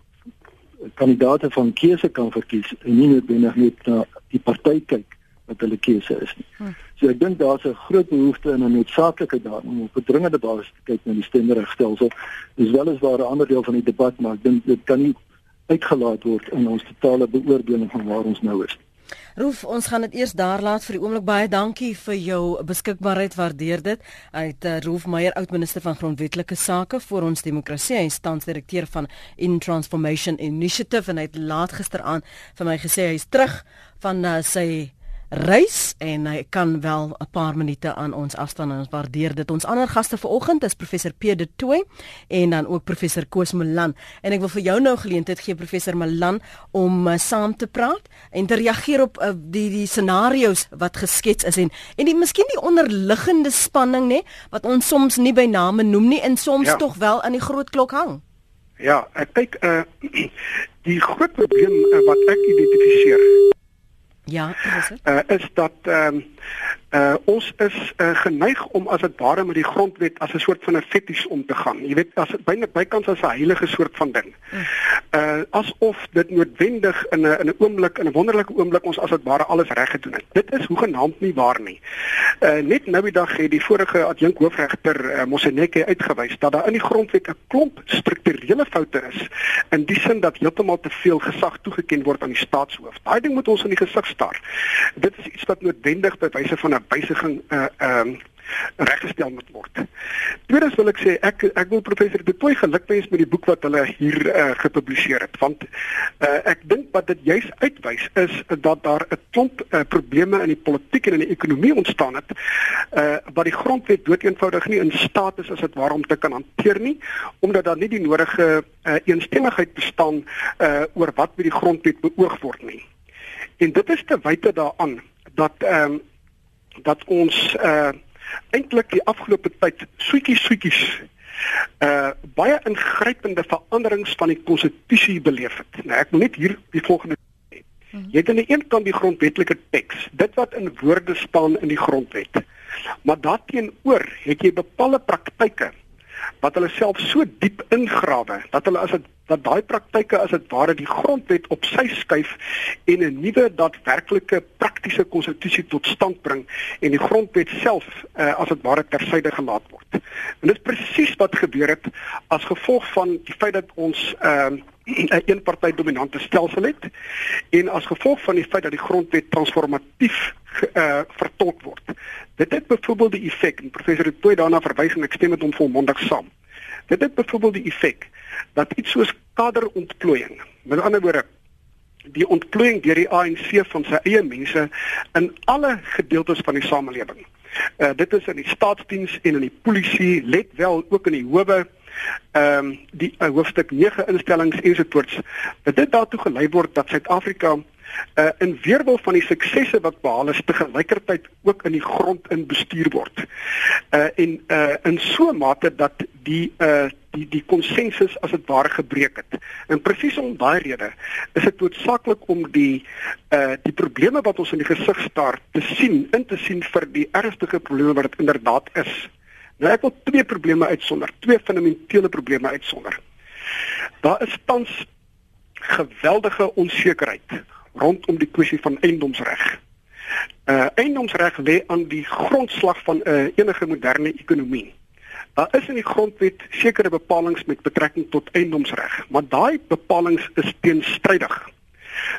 kandidaate van keuse kan verkies en nie noodwendig net na die party kyk wat hulle keuse is nie. Hmm. So ek dink daar's 'n groot behoefte en 'n noodsaaklikheid daar om op 'n dringende basis te kyk na die stemregstelsel. Dis weliswaar 'n ander deel van die debat, maar ek dink dit kan nie uitgelaat word in ons totale beoordeling van waar ons nou is. Roef, ons gaan dit eers daar laat vir die oomblik baie dankie vir jou beskikbaarheid, waardeer dit. Uit uh, Roef Meyer, oud-minister van grondwetlike sake vir ons demokrasie en standsdirekteur van In Transformation Initiative en hy het laat gisteraan vir my gesê hy is terug van uh, sy reis en hy kan wel 'n paar minute aan ons afstaan en ons waardeer dit. Ons ander gaste vanoggend is professor P de Tooi en dan ook professor Koos Malan. En ek wil vir jou nou geleentheid gee professor Malan om uh, saam te praat en te reageer op uh, die die scenario's wat geskets is en en die miskien die onderliggende spanning nê wat ons soms nie by name noem nie en soms ja. tog wel aan die groot klok hang. Ja, ek kyk uh *clears throat* die groot probleem uh, wat ek identifiseer Ja, is? Uh, is dat ehm uh ons is uh, geneig om as dit ware met die grondwet as 'n soort van 'n fetish om te gaan. Jy weet as byna bykans as 'n heilige soort van ding. Uh asof dit noodwendig in 'n in 'n oomblik in 'n wonderlike oomblik ons as dit ware alles reg gedoen het. Dit is hoegenaamd nie waar nie. Uh net nou die dag het die vorige adjunk hoofregter uh, Moseneke uitgewys dat daar in die grondwet 'n klomp strukturele foute is in die sin dat heeltemal te veel gesag toegeken word aan die staatshoof. Daai ding moet ons in die gesig staar. Dit is iets wat noodwendig by wyse van 'n wysiging uh ehm um, reggestel moet word. Tweedens wil ek sê ek ek wil professor De Tooy gelukwens met die boek wat hulle hier uh, gepubliseer het want uh, ek dink wat dit juis uitwys is dat daar 'n klomp uh, probleme in die politiek en in die ekonomie ontstaan het uh, wat die grondwet doeteenvoudig nie in staat is as dit waarom te kan hanteer nie omdat daar nie die nodige uh, eensstemmigheid bestaan uh, oor wat met die grondwet beoog word nie. En dit is te wyte daaraan dat ehm um, dat ons uh eintlik die afgelope tyd soetjies soetjies uh baie ingrypende veranderings van die konstitusie beleef het. Nou ek wil net hier die volgende sê. Mhm. Jy het aan die een kant die grondwetlike teks, dit wat in woorde staan in die grondwet. Maar daarteenoor het jy bepaalde praktyke wat hulle self so diep ingrawe dat hulle as dit dat daai praktyke as dit ware die grondwet op sy skuif en 'n nuwe daadwerklike praktiese konstitusie tot stand bring en die grondwet self uh, as dit ware tersyde gelaat word. En dit is presies wat gebeur het as gevolg van die feit dat ons ehm uh, 'n eenpartyt dominante stelsel het en as gevolg van die feit dat die grondwet transformatief uh, vertolk word. Dit het byvoorbeeld die effek en professor het toe daarna verwys en ek stem met hom volmondig saam. Dit het byvoorbeeld die effek dat iets soos kaderontplooiing, met ander woorde die ontplooiing deur die ANC van sy eie mense in alle gedeeltes van die samelewing. Uh dit is in die staatsdiens en in die polisie, let wel ook in die howe, ehm um, die uh, hoofstuk 9 instellings ensovoorts. Dat dit daartoe gelei word dat Suid-Afrika uh, in weerwil van die suksesse wat behaal is te gelykertyd ook in die grond in bestuur word. Uh en uh in so 'n mate dat die uh die die konsensus as dit ware gebreek het. En presies om daai rede is dit noodsaaklik om die uh die probleme wat ons in die gesig staar te sien, in te sien vir die ernstige probleme wat dit inderdaad is. Nou ek wil twee probleme uitsonder, twee fundamentele probleme uitsonder. Daar is tans geweldige onsekerheid rondom die kwessie van eiendomsreg. Uh eiendomsreg lê aan die grondslag van 'n uh, enige moderne ekonomie. Daar is in die grondwet sekere bepalinge met betrekking tot eiendomsreg, maar daai bepalinge is teenstrydig.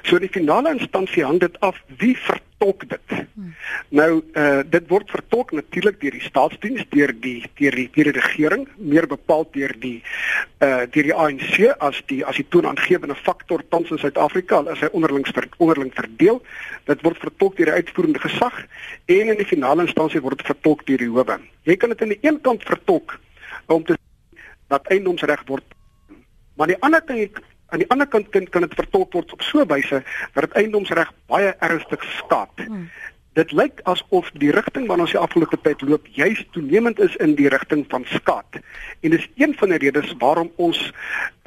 So in die finale instansie hang dit af wie vertolk dit. Hmm. Nou uh dit word vertolk natuurlik deur die staatsdiens, deur die deur die, die regering, meer bepaald deur die uh deur die ANC as die as die toonaangewende faktor tans in Suid-Afrika as hy onderlings ver, onderling verdeel. Dit word vertolk deur die uitvoerende gesag en in die finale instansie word dit vertolk deur die howe. Jy kan dit aan die een kant vertolk om te dat eiendomsreg word maar die ander ding aan die ander kant kan kan dit vertolk word op so 'n wyse dat dit eiendomsreg baie ernstig skaad. Hmm dit lyk asof die rigting waarna ons die afgelope tyd loop juis toenemend is in die rigting van skaat. En dis een van die redes waarom ons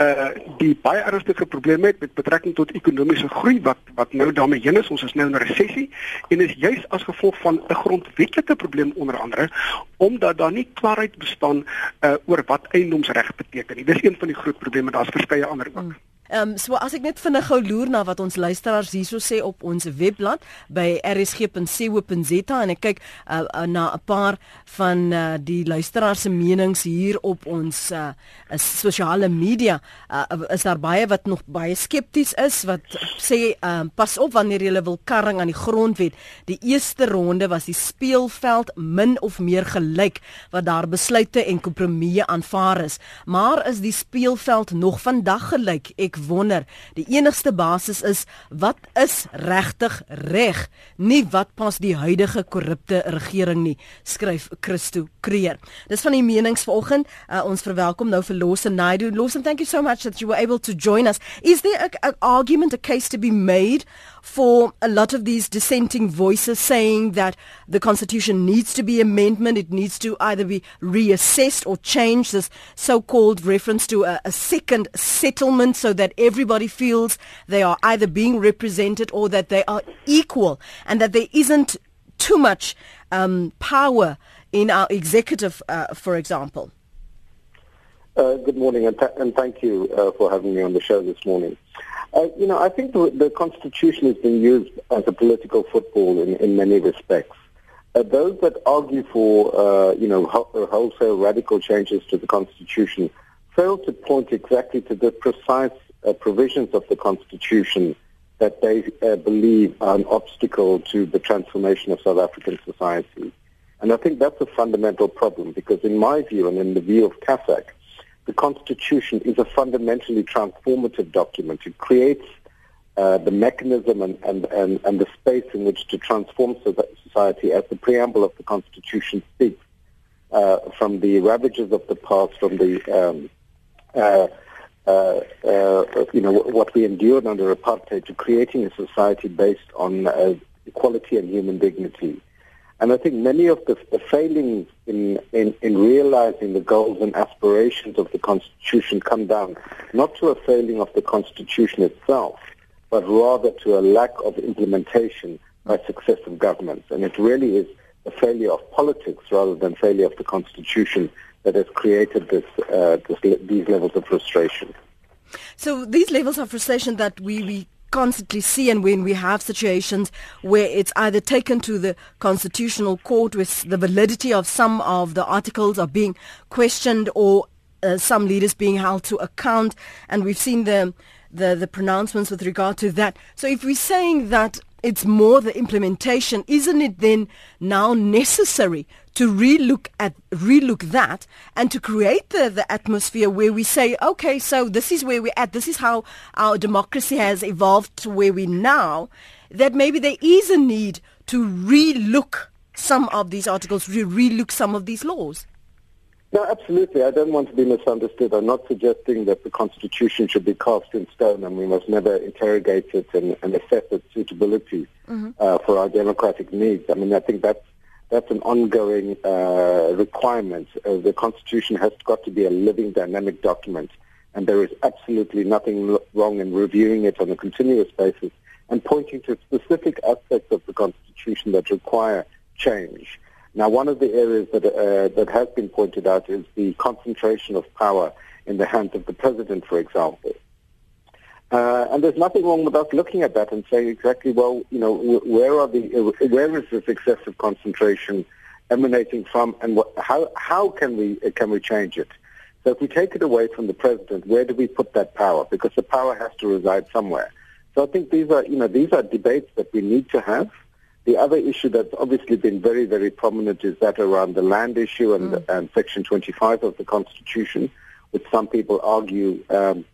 uh die baie ernstige probleme het met betrekking tot ekonomiese groei wat wat nou daarmee heen is. Ons is nou in 'n resessie en is juis as gevolg van 'n grondwetlike probleem onder andere omdat daar nie klarheid bestaan uh oor wat eiendomsreg beteken nie. Dis een van die groot probleme. Daar's verskeie ander ook. Hmm. Ehm um, so as ek net vinnig gou loer na wat ons luisteraars hierso sê op ons webblad by rsg.co.za en ek kyk uh, na 'n paar van uh, die luisteraars se menings hier op ons uh, sosiale media. Uh, is daar baie wat nog baie skepties is wat sê uh, pas op wanneer jy wil karring aan die grondwet. Die eerste ronde was die speelveld min of meer gelyk wat daar besluite en kompromieë aanvaar is. Maar is die speelveld nog vandag gelyk? Ek wonder. Die enigste basis is wat is regtig reg, nie wat pas die huidige korrupte regering nie, skryf Christo Kreer. Dis van die menings vanoggend. Uh, ons verwelkom nou vir Lawson Naidu. Lawson, thank you so much that you were able to join us. Is there an argument a case to be made for a lot of these dissenting voices saying that the constitution needs to be amendment, it needs to either be reassessed or changed, this so-called reference to a, a second settlement so that everybody feels they are either being represented or that they are equal and that there isn't too much um, power in our executive, uh, for example. Uh, good morning, and, th- and thank you uh, for having me on the show this morning. Uh, you know, I think the, the, Constitution has been used as a political football in, in many respects. Uh, those that argue for, uh, you know, wholesale radical changes to the Constitution fail to point exactly to the precise uh, provisions of the Constitution that they uh, believe are an obstacle to the transformation of South African society. And I think that's a fundamental problem because in my view and in the view of CASAC, the Constitution is a fundamentally transformative document. It creates uh, the mechanism and, and, and, and the space in which to transform society as the preamble of the Constitution speaks uh, from the ravages of the past, from the um, uh, uh, uh, you know what we endured under apartheid to creating a society based on uh, equality and human dignity. And I think many of the, the failings in, in, in, realizing the goals and aspirations of the Constitution come down not to a failing of the Constitution itself, but rather to a lack of implementation by successive governments. And it really is a failure of politics rather than failure of the Constitution that has created this, uh, this, these levels of frustration. So these levels of frustration that we, we constantly see and when we have situations where it's either taken to the constitutional court with the validity of some of the articles are being questioned or uh, some leaders being held to account. And we've seen the, the the pronouncements with regard to that. So if we're saying that it's more the implementation. Isn't it then now necessary to relook at relook that and to create the, the atmosphere where we say, okay, so this is where we're at. This is how our democracy has evolved to where we now. That maybe there is a need to relook some of these articles, re- relook some of these laws. No, absolutely. I don't want to be misunderstood. I'm not suggesting that the Constitution should be cast in stone and we must never interrogate it and, and assess its suitability mm-hmm. uh, for our democratic needs. I mean, I think that's, that's an ongoing uh, requirement. Uh, the Constitution has got to be a living, dynamic document, and there is absolutely nothing wrong in reviewing it on a continuous basis and pointing to specific aspects of the Constitution that require change. Now, one of the areas that, uh, that has been pointed out is the concentration of power in the hands of the president, for example. Uh, and there's nothing wrong with us looking at that and saying exactly, well, you know, where are the, where is this excessive concentration emanating from, and what, how how can we can we change it? So if we take it away from the president, where do we put that power? Because the power has to reside somewhere. So I think these are, you know, these are debates that we need to have. The other issue that's obviously been very, very prominent is that around the land issue and, mm. and Section 25 of the Constitution, which some people argue um,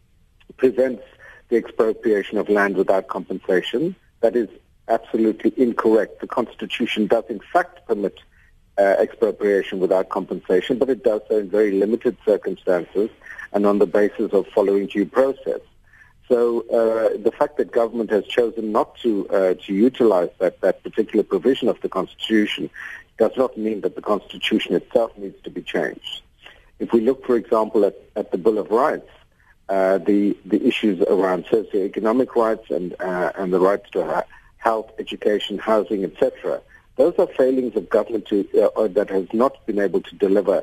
prevents the expropriation of land without compensation. That is absolutely incorrect. The Constitution does in fact permit uh, expropriation without compensation, but it does so in very limited circumstances and on the basis of following due process. So uh, the fact that government has chosen not to uh, to utilize that, that particular provision of the Constitution does not mean that the Constitution itself needs to be changed. If we look, for example, at, at the Bill of Rights, uh, the the issues around socioeconomic rights and uh, and the rights to health, education, housing, etc. Those are failings of government to, uh, that has not been able to deliver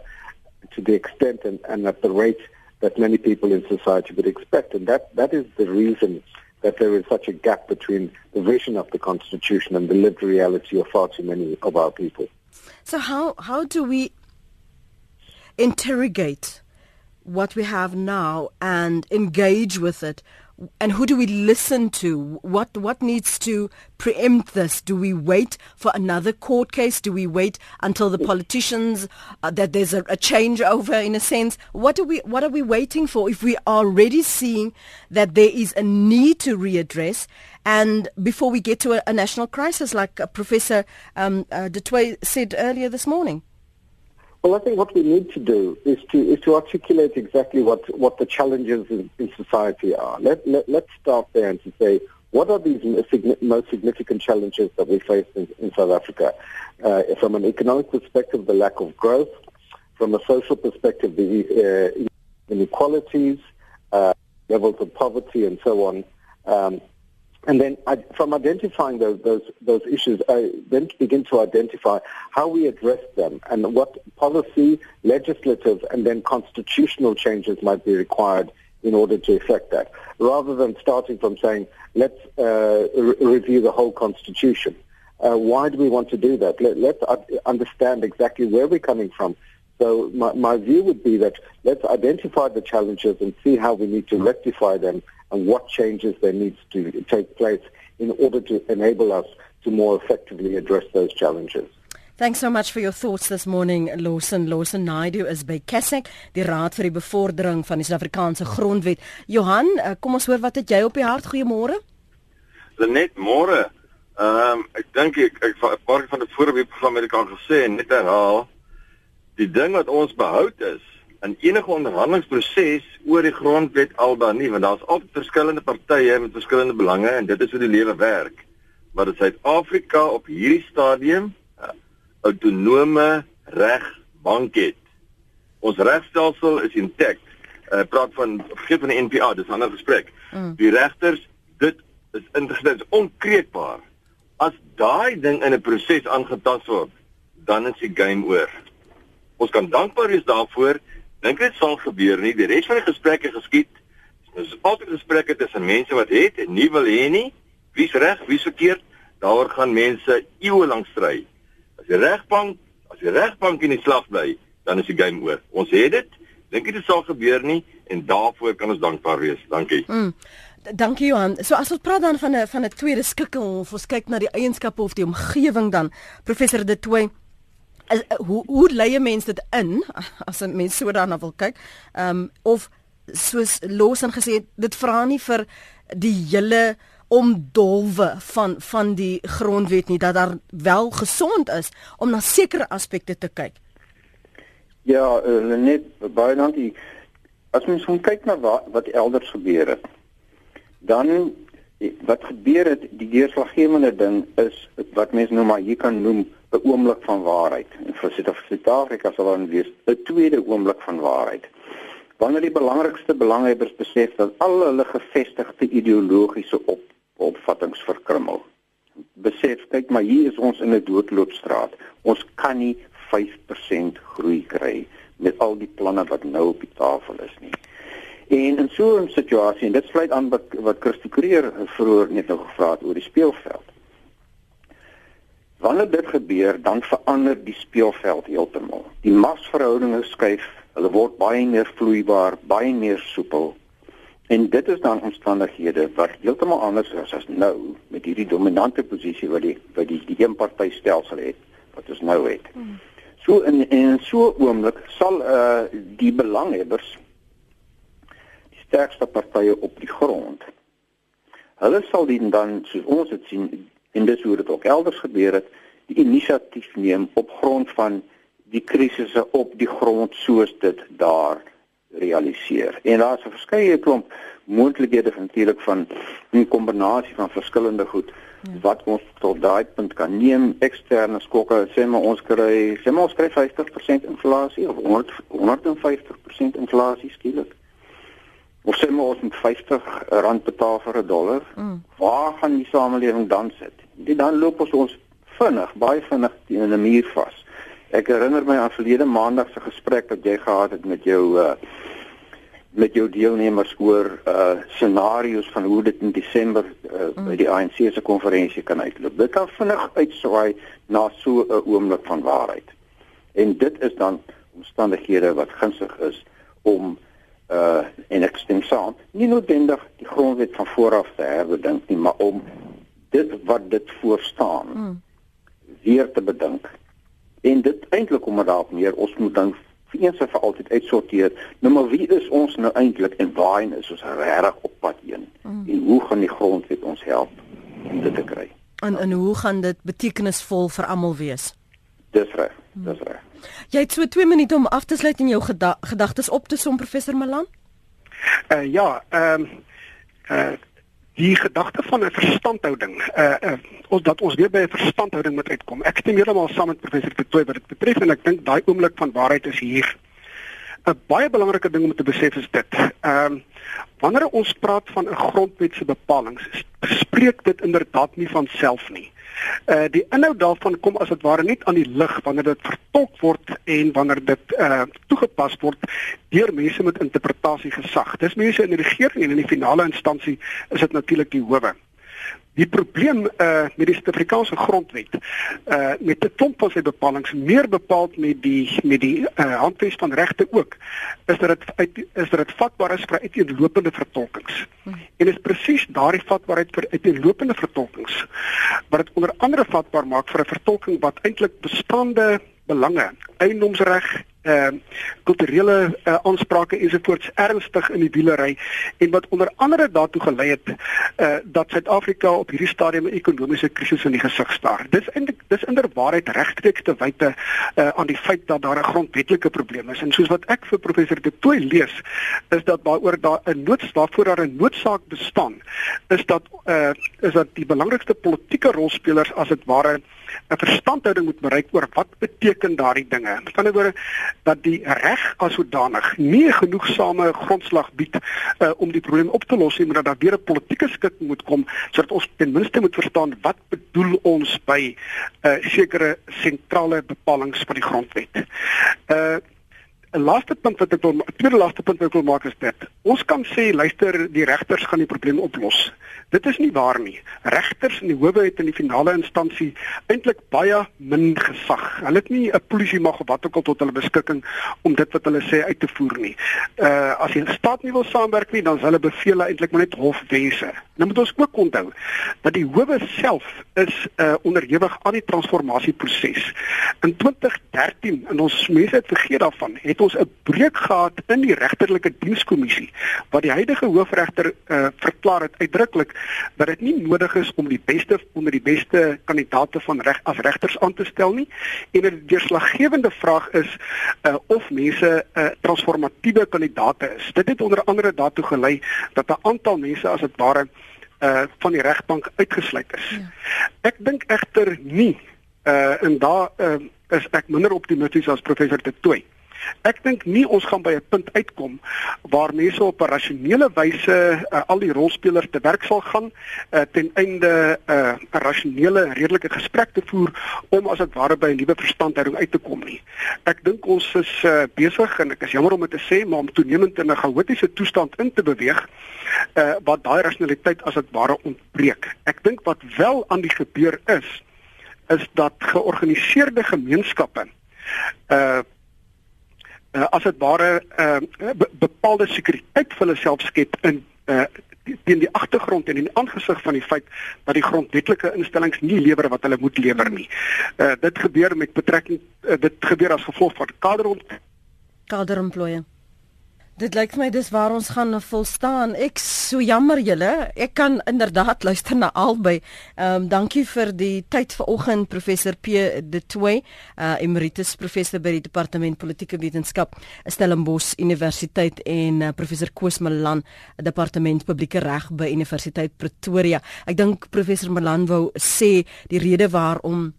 to the extent and, and at the rate that many people in society would expect. And that, that is the reason that there is such a gap between the vision of the Constitution and the lived reality of far too many of our people. So how, how do we interrogate what we have now and engage with it and who do we listen to? What what needs to preempt this? Do we wait for another court case? Do we wait until the politicians uh, that there's a, a changeover in a sense? What do we what are we waiting for if we are already seeing that there is a need to readdress? And before we get to a, a national crisis, like uh, Professor um, uh, said earlier this morning. Well, I think what we need to do is to is to articulate exactly what, what the challenges in, in society are. Let, let let's start there and to say what are these most significant challenges that we face in, in South Africa? Uh, from an economic perspective, the lack of growth. From a social perspective, the uh, inequalities, uh, levels of poverty, and so on. Um, and then I, from identifying those, those, those issues, I then begin to identify how we address them and what policy, legislative, and then constitutional changes might be required in order to effect that, rather than starting from saying, let's uh, re- review the whole constitution. Uh, why do we want to do that? Let, us understand exactly where we're coming from. So my, my view would be that let's identify the challenges and see how we need to rectify them and what changes there needs to take place in order to enable us to more effectively address those challenges. Thanks so much for your thoughts this morning, Lawson. Lawson Naidu is by Kesek, die Raad vir die Bevordering van die Suid-Afrikaanse Grondwet. Johan, eh, kom ons hoor wat het jy op die hart? Goeiemôre. Net môre. Ehm um, ek dink ek ek 'n paar van die het ek al gesê en net herhaal. Die ding wat ons behou is in enige onderhandelingsproses oor die grondwet al dan nie want daar's altyd verskillende partye met verskillende belange en dit is hoe die lewe werk. Maar in Suid-Afrika op hierdie stadium uh, autonome regbank het. Ons regstelsel is intact. Uh, praat van vergeet van die NPA, dis 'n ander gesprek. Mm. Die regters, dit is ingestel onkreekbaar. As daai ding in 'n proses aangetast word, dan is die game oor. Ons kan dankbaar wees daarvoor dink dit sal gebeur nie. Die res van die gesprekke geskied. Dis altyd gesprekke tussen mense wat het en nie wil hê nie. Wie's reg, wie's verkeerd? Daaroor gaan mense eeue lank stry. As die regbank, as die regbank in die slag bly, dan is die game oor. Ons het dit. Dink dit sal gebeur nie en daarvoor kan ons dankbaar wees. Dankie. Mm. Dankie Johan. So as ons praat dan van 'n van 'n tweede skikking of ons kyk na die eienskappe of die omgewing dan professor De Tooy is, uh, hoe hoe lei 'n mens dit in *laughs* as 'n mens so daarna wil kyk? Ehm um, of soos Lawson gesê het, dit vra nie vir die hele omdolwe van van die grondwet nie dat daar wel gesond is om na sekere aspekte te kyk. Ja, uh, net baie dankie. As mens kyk na wat, wat elders gebeur het, dan wat gebeur het, die deurslaggewende ding is wat mense nou maar hier kan noem 'n oomblik van waarheid. En vir Suid-Afrika sal dan wees 'n tweede oomblik van waarheid. Wanneer die belangrikste belanghebbers besef dat al hulle gevestigde ideologiese op, opvattinge verkrummel. Besef, kyk maar hier is ons in 'n doodloopstraat. Ons kan nie 5% groei kry met al die planne wat nou op die tafel is nie. En in so 'n situasie en dit sluit aan wat wat Christo Kreer vroeër net nou gevra het oor die speelveld. Wanneer dit gebeur, dan verander die speelveld heeltemal. Die masverhoudinge skuif, hulle word baie meer vloeibaar, baie meer soepel. En dit is dan omstandighede wat heeltemal anders is as nou met hierdie dominante posisie wat die wat die, die eenpartytelsel het wat ons nou het. Hmm. So in in so 'n oomblik sal uh die belanghebbers sterkste partye op die grond. Hulle sal dan soos ons dit sien en dis hoe dit ook elders gebeur het, die inisiatief neem op grond van die krisisse op die grond soos dit daar realiseer. En daar's 'n verskeie klomp moontlikhede natuurlik van 'n kombinasie van verskillende goed ja. wat ons tot daai punt kan neem eksterne skokke sê maar ons kry sê maar ons kry 50% inflasie of 100 150% inflasie skielik of sê maar ons moet 50 rand betaal vir 'n dollar mm. waar gaan die samelewing dan sit dit dan loop ons ons vinnig baie vinnig teen 'n muur vas ek herinner my aan verlede maandag se gesprek wat jy gehad het met jou uh, met jou deelnemers oor uh scenario's van hoe dit in Desember uh, mm. by die ANC se konferensie kan uitloop. Dit kan vinnig uitswaai na so 'n oomblik van waarheid. En dit is dan omstandighede wat gunstig is om uh en ek stem saam, nie noodwendig die grondwet van vooraf te herbedink nie, maar om dit wat dit voor staan mm. weer te bedink. En dit eintlik om daarop neer ons moet dan vir eens en vir altyd uitsorteer. Nou maar wie is ons nou eintlik en waarheen is ons regtig op pad heen? Mm. En hoe gaan die grondwet ons help om dit te kry? En en hoe gaan dit betekenisvol vir almal wees? Dis reg. Dis reg. Jy het so 2 minute om af te sluit en jou geda gedagtes op te som professor Malan? Uh ja, ehm um, uh die gedagte van 'n verstandhouding uh, uh ons dat ons weer by 'n verstandhouding moet uitkom. Ek stem heeltemal saam met professor Petoy wat dit betref en ek dink daai oomblik van waarheid is hier. 'n Baie belangrike ding om te besef is dit. Ehm um, wanneer ons praat van 'n grondwet se bepalinge, spreek dit inderdaad nie van self nie. Uh die inhoud daarvan kom as dit ware net aan die lig wanneer dit vertolk word en wanneer dit uh toegepas word deur mense met interpretasie gesag. Dis mense in die regering en in die finale instansie is dit natuurlik die howe. Die probleem uh met die Suid-Afrikaanse grondwet uh met 'n klomp van sy bepalinge meer bepaald met die met die uh handves van regte ook is dat dit is dat dit vatbaar is vir uiteenlopende vertolkings. Hmm. En is presies daardie vatbaarheid vir uiteenlopende vertolkings wat dit onder andere vatbaar maak vir 'n vertolking wat eintlik bestaande belange, eiendomsreg uh, kulturele uh, aansprake ensovoorts ernstig in die wielery en wat onder andere daartoe gelei het uh, dat Suid-Afrika op hierdie stadium 'n ekonomiese krisis in die gesig staar. Dis eintlik dis inderwaarheid regstreeks te wyte uh, aan die feit dat daar 'n grondwetlike probleem is en soos wat ek vir professor De Tooy lees is dat daaroor daar 'n noodsaak voor daar 'n noodsaak bestaan is dat uh, is dat die belangrikste politieke rolspelers as dit ware 'n verstandhouding moet bereik oor wat beteken daardie dinge. Met ander woorde dat die reg as sodanig nie genoegsame grondslag bied uh, om die probleem op te los nie, maar dat daar weer 'n politieke skikking moet kom sodat ons ten minste moet verstaan wat bedoel ons by 'n uh, sekere sentrale bepalinge van die grondwet. Uh 'n laaste punt wat ek wil 'n tweede laaste punt wat ek wil maak is dit. Ons kan sê luister, die regters gaan die probleem oplos. Dit is nie waar nie. Regters in die howe het in die finale instansie eintlik baie min gesag. Hulle het nie 'n polisie mag of wat ook al tot hulle beskikking om dit wat hulle sê uit te voer nie. Uh as die staat nie wil saamwerk nie, dan is hulle bevele eintlik maar net hofwense. Nou moet ons ook onthou dat die howe self is uh onderhewig aan die transformasieproses. In 2013 en ons mense het vergeet daarvan, het ons 'n breuk gehad in die regterlike dienskommissie wat die huidige hoofregter uh verklaar het uitdruklik dat dit nie nodig is om die beste onder die beste kandidate van reg as regters aan te stel nie en 'n deurslaggewende vraag is uh, of mense uh, transformatiewe kandidate is. Dit het onder andere daartoe gelei dat 'n aantal mense as dit ware uh van die regbank uitgesluit is. Ja. Ek dink egter nie uh en daar uh, is ek minder optimisties as professor De Tooy. Ek dink nie ons gaan by 'n punt uitkom waar mense op 'n rasionele wyse uh, al die rolspelers te werk sal gaan uh, ten einde uh, 'n uh, rasionele redelike gesprek te voer om as dit ware by 'n nuwe verstandhouding uit te kom nie. Ek dink ons is uh, besig en ek is jammer om dit te sê maar om toenemend in 'n chaotiese toestand in te beweeg uh, wat daai rasionaliteit as dit ware ontbreek. Ek dink wat wel aan die gebeur is is dat georganiseerde gemeenskappe uh uh, as dit ware uh, be bepaalde sekuriteit vir hulle self skep in uh, teen die agtergrond en in die aangesig van die feit dat die grondwetlike instellings nie lewer wat hulle moet lewer nie. Uh, dit gebeur met betrekking uh, dit gebeur as gevolg van kaderont kaderontplooiing. Dit lyk vir my dis waar ons gaan volstaan. Ek so jammer julle. Ek kan inderdaad *laughs* luister na albei. Ehm um, dankie vir die tyd vanoggend professor P de Toey, uh, emeritus professor by die departement politieke wetenskap Stellenbosch Universiteit en uh, professor Koos Malan, departement publieke reg by Universiteit Pretoria. Ek dink professor Malan wou sê die rede waarom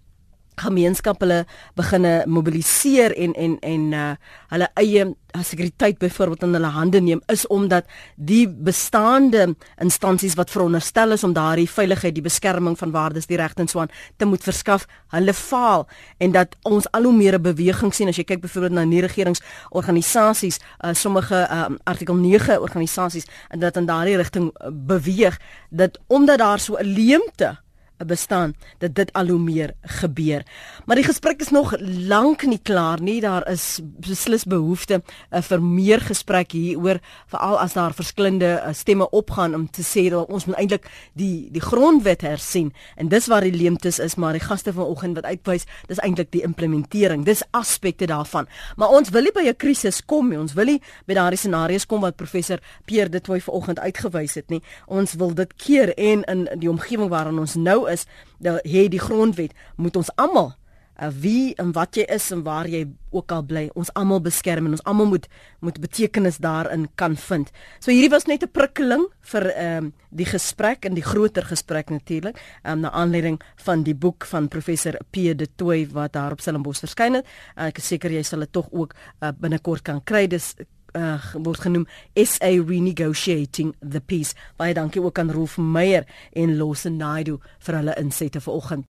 gemeenskap hulle beginne mobiliseer en en en uh, hulle eie uh, sekuriteit byvoorbeeld in hulle hande neem is omdat die bestaande instansies wat veronderstel is om daardie veiligheid, die beskerming van waardes, die regte en so aan te moet verskaf, hulle faal. En dat ons al hoe meer 'n beweging sien as jy kyk byvoorbeeld na nie regeringsorganisasies, uh, sommige uh, artikel 9 organisasies en dat in daardie rigting uh, beweeg dat omdat daar so 'n leemte bestaan dat dit al hoe meer gebeur. Maar die gesprek is nog lank nie klaar nie. Daar is beslis behoefte uh, vir meer gesprek hieroor, veral as daar verskillende uh, stemme opgaan om te sê dat ons moet eintlik die die grondwet hersien en dis waar die leemtes is, maar die gaste vanoggend wat uitwys, dis eintlik die implementering. Dis aspekte daarvan. Maar ons wil nie by 'n krisis kom nie. Ons wil nie by daardie scenario's kom wat professor Pierre de Tooy vanoggend uitgewys het nie. Ons wil dit keer en in die omgewing waarin ons nou is, dat hê die grondwet moet ons almal uh, wie en wat jy is en waar jy ook al bly, ons almal beskerm en ons almal moet moet betekenis daarin kan vind. So hierdie was net 'n prikkeling vir ehm um, die gesprek en die groter gesprek natuurlik, ehm um, na aanleiding van die boek van professor P de Tooy wat daar op Stellenbosch verskyn het. Uh, ek is seker jy sal dit tog ook uh, binnekort kan kry. Dis uh, word genoem SA Renegotiating the Peace. Baie dankie ook aan Rolf Meyer en Lawson Naidu vir hulle insette vanoggend.